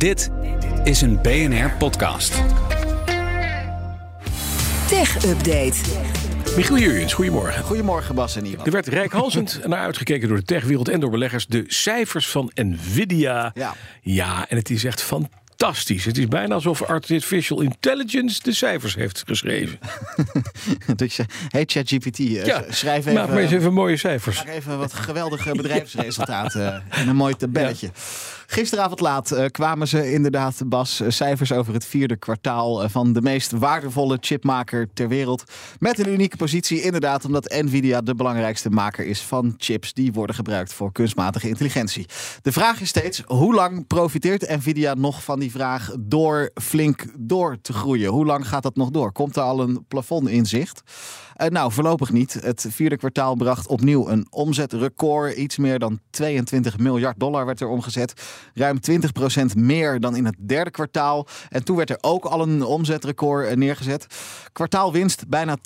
Dit is een BNR podcast. Tech Update. Michiel Jurjens, goedemorgen. Goedemorgen Bas en Ivan. Er werd rijkhalsend naar uitgekeken door de techwereld en door beleggers. De cijfers van Nvidia. Ja. ja, en het is echt fantastisch. Het is bijna alsof Artificial Intelligence de cijfers heeft geschreven. dus je, hey ChatGPT, eh, Ja, schrijf even, Maak maar eens even mooie cijfers. maak even wat geweldige bedrijfsresultaten en een mooi tabelletje. Gisteravond laat eh, kwamen ze inderdaad, Bas, eh, cijfers over het vierde kwartaal eh, van de meest waardevolle chipmaker ter wereld. Met een unieke positie, inderdaad, omdat Nvidia de belangrijkste maker is van chips die worden gebruikt voor kunstmatige intelligentie. De vraag is steeds, hoe lang profiteert Nvidia nog van die vraag door flink door te groeien? Hoe lang gaat dat nog door? Komt er al een plafond in zicht? Nou, voorlopig niet. Het vierde kwartaal bracht opnieuw een omzetrecord. Iets meer dan 22 miljard dollar werd er omgezet. Ruim 20% meer dan in het derde kwartaal. En toen werd er ook al een omzetrecord eh, neergezet. Kwartaalwinst bijna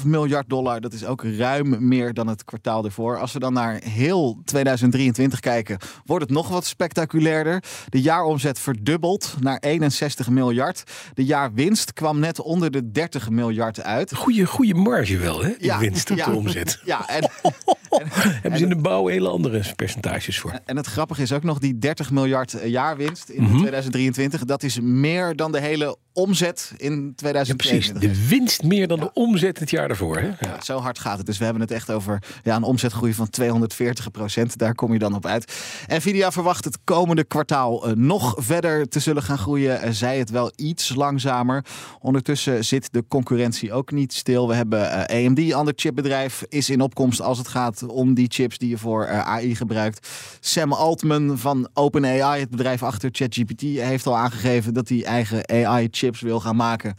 12,5 miljard dollar. Dat is ook ruim meer dan het kwartaal ervoor. Als we dan naar heel 2023 kijken, wordt het nog wat spectaculairder. De jaaromzet verdubbelt naar 61 miljard. De jaarwinst kwam net onder de 30 miljard uit. Goeie, goede marge wel, hè? In winst op ja. de omzet. Ja, en, Hebben ze in de bouw hele andere percentages voor. en het grappige is ook nog die 30 miljard eh, jaarwinst in Mhm. 2023. Dat is meer dan de hele omzet in Ja, precies. 2022. De winst meer dan de omzet het jaar ervoor. Hè? Ja. Ja, zo hard gaat het. Dus we hebben het echt over ja, een omzetgroei van 240 procent. Daar kom je dan op uit. Nvidia verwacht het komende kwartaal eh, nog verder te zullen gaan groeien. Eh, zij het wel iets langzamer. Ondertussen zit de concurrentie ook niet stil. We hebben eh, AMD, ander chipbedrijf, is in opkomst als het gaat om die chips die je voor AI gebruikt. Sam Altman van OpenAI, het bedrijf achter ChatGPT, heeft al aangegeven dat hij eigen AI-chips wil gaan maken.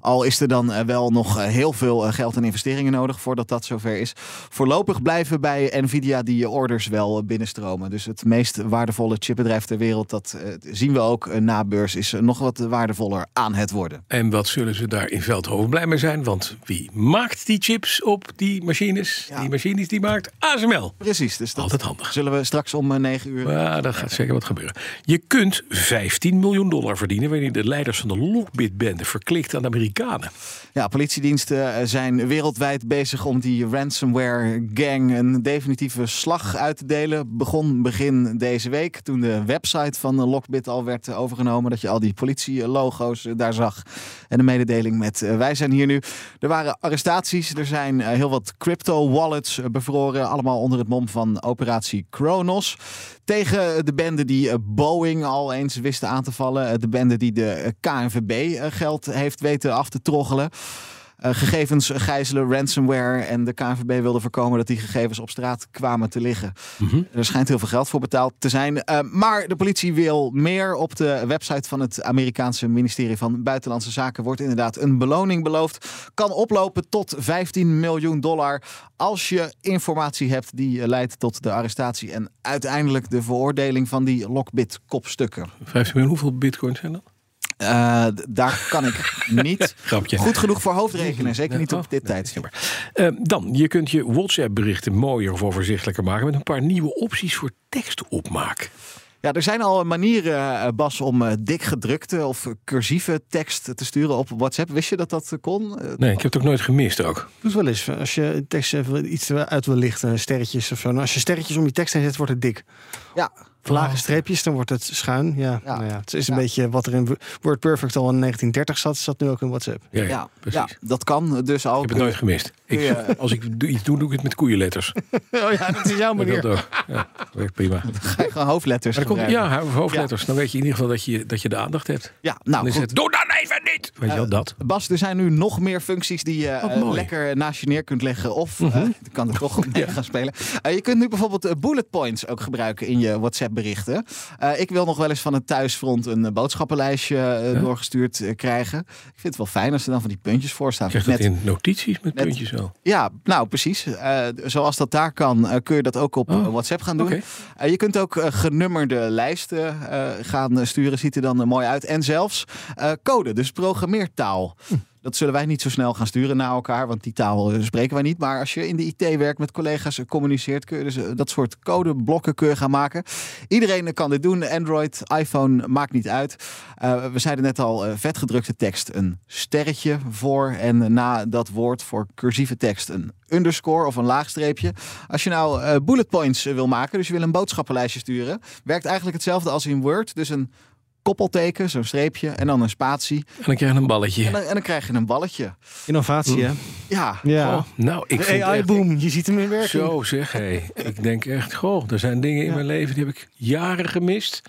Al is er dan eh, wel nog eh, heel veel eh, geld en investeringen nodig voordat dat zover is. Voorlopig blijven bij Nvidia die orders wel binnenstromen. Dus het meest waardevolle chipbedrijf ter wereld, dat zien we ook na beurs, is nog wat waardevoller aan het worden. En wat zullen ze daar in Veldhoven blij mee zijn? Want wie maakt die chips op die machines? Ja. Die machines die maakt ASML. Precies, dus dat Altijd handig. zullen we straks om eh, 9 uur. Ja, dat gaat zeker wat gebeuren. Je kunt 15 miljoen dollar verdienen wanneer de leiders van de Lockbit-bende verklikt aan de Amerikanen. Ja, politiediensten eh, zijn wereldwijd bezig om die ransomware gang een definitieve slag uit te delen. Begon begin deze week toen de website van Lockbit al werd overgenomen. Dat je al die politielogo's eh, daar zag. En de mededeling met eh, wij zijn hier nu. Er waren arrestaties. Er zijn heel wat crypto wallets bevroren. Allemaal onder het mom van operatie Kronos. Tegen de bende die Boeing al eens wisten aan te vallen. De bende die de KNVB eh, geld heeft weten af te troggelen. Eh, gegevens gijzelen, ransomware. En de KNVB wilde voorkomen dat die gegevens op straat kwamen te liggen. Er schijnt heel veel geld voor betaald te zijn. Eh, maar de politie wil meer. Op de website van het Amerikaanse ministerie van Buitenlandse Zaken wordt inderdaad een beloning beloofd. Kan oplopen tot 15 miljoen dollar. Als je informatie hebt die leidt tot de arrestatie en uiteindelijk de veroordeling van die Lockbit-kopstukken. 15 miljoen, hoeveel bitcoins zijn dat? Eh, daar kan ik niet Grapje. goed genoeg voor hoofdrekenen. Zeker niet op dit tijdstip. Eh, dan, je kunt je WhatsApp-berichten mooier of overzichtelijker maken met een paar nieuwe opties voor tekstopmaak. Ja, er zijn al manieren, eh, Bas, om eh, dik gedrukte of cursieve tekst te sturen op WhatsApp. Wist je dat dat kon? Nee, ik heb het ook nooit gemist ook. Doe het wel eens. Als je een tekst even iets uit wil lichten, sterretjes of zo. Nou, als je sterretjes om je tekst heen zet, wordt het dik. Ja, Lage streepjes, dan wordt het schuin. Ja, Ja. Nou ja het is een Ja. beetje wat er in WordPerfect al in 1930 zat, zat nu ook in WhatsApp. Ja, ja, ja, precies. ja, dat kan dus al. Ik heb het nooit gemist. Ik, als ik iets doe, doe ik het met koeienletters. Oh ja, dat is jouw Dat manier. ook. Ja, werkt prima. Ga je gewoon hoofdletters Maar dan komt, ja, hoofdletters. Dan weet je in ieder geval dat je, dat je de aandacht hebt. Ja, Dan nou is goed. het, doe even niet! Weet je wel, dat. Bas, er zijn nu nog meer functies die je eh, lekker naast je neer kunt leggen. Of eh, je kan er toch op mee gaan spelen. Eh, je kunt nu bijvoorbeeld eh, bullet points ook gebruiken in je WhatsApp berichten. Eh, ik wil nog wel eens van het thuisfront een eh, boodschappenlijstje eh, doorgestuurd eh, krijgen. Ik vind het wel fijn als er dan van die puntjes voor staan. Krijg je dat in notities met net- puntjes wel? Ja, nou precies. Eh, zoals dat daar kan, eh, kun je dat ook op Oh, eh, WhatsApp gaan doen. oké. Eh, je kunt ook eh, genummerde lijsten eh, gaan eh, sturen. Ziet er dan eh, mooi uit. En zelfs eh, code, dus programmeertaal. Hm. Dat zullen wij niet zo snel gaan sturen naar elkaar, want die taal eh, spreken wij niet. Maar als je in de IT werkt met collega's, eh, communiceert, kun je dus eh, dat soort codeblokken kun je gaan maken. Iedereen kan dit doen. Android, iPhone, maakt niet uit. Uh, we zeiden net al, uh, vetgedrukte tekst een sterretje voor en na dat woord voor cursieve tekst een underscore of een laagstreepje. Als je nou uh, bullet points wil maken, dus je wil een boodschappenlijstje sturen, werkt eigenlijk hetzelfde als in Word. Dus een koppelteken, zo'n streepje en dan een spatie. En dan krijg je een balletje. En dan, en dan krijg je een balletje. Innovatie, hè? Ja. Ja. Oh, nou, ik De AI-boom, je ziet hem in werking. Zo zeg, hé. Ik denk echt, goh, er zijn dingen in mijn leven die heb ik jaren gemist.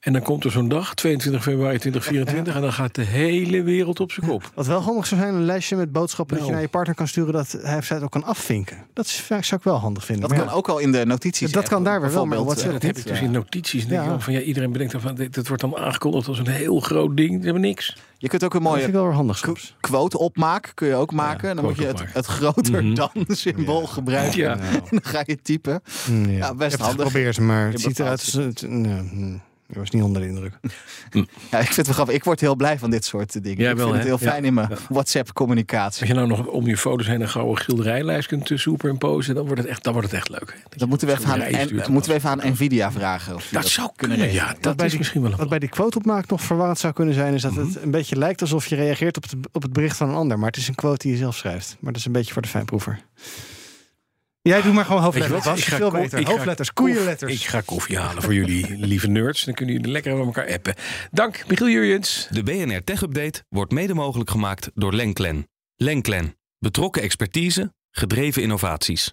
En dan komt er zo'n dag, 22 februari 2024, en dan gaat de hele wereld op zijn kop. Wat wel handig zou zijn, een lijstje met boodschappen dat je Nou. naar je partner kan sturen, dat hij of zij het ook kan afvinken. Dat is, zou ik wel handig vinden. Dat Maar kan ja, ook al in de notities. Dat kan daar weer wel, maar WhatsApp eh, Dat heb ik dus in notities. En denk Ja. van, ja, iedereen bedenkt dan van, dit, dit wordt dan aangekondigd als een heel groot ding. We hebben niks. Je kunt ook een dat vind mooie ik wel weer handig quote opmaken, kun je ook maken. Ja, dan moet je het, groter Mhm. dan symbool gebruiken. Ja. En dan ga je typen. Mm, Ja, Ja, best ik heb het handig. geprobeerd, maar Je het ziet eruit als... Mm, ik was niet onder de indruk. Ja, ik vind het wel grappig. Ik word heel blij van dit soort dingen. Jij ik wel, vind het heel Ja. fijn in mijn Ja. WhatsApp-communicatie. Als je nou nog om je foto's heen een gouden schilderijlijst kunt eh, superimposen, dan wordt het echt, dan wordt het echt leuk. hè. Dat moeten we even aan, en, moeten we even aan Nvidia vragen. Of Dat zou kunnen, ja. Dat is die- misschien wel een Wat bij die quote opmaak nog verwarrend zou kunnen zijn, is dat het een beetje lijkt alsof je reageert op het, op het bericht van een ander. Maar het is een quote die je zelf schrijft. Maar dat is een beetje voor de fijnproever. Jij doet maar gewoon hoofdletters. wat? Ik ga Veel beter. ik Hoofdletters, koeienletters. Ik ga koffie halen voor jullie, lieve nerds. Dan kunnen jullie lekker over elkaar appen. Dank, Michiel Jurjens. De BNR Tech Update wordt mede mogelijk gemaakt door Lenklen. Lenklen. Betrokken expertise, gedreven innovaties.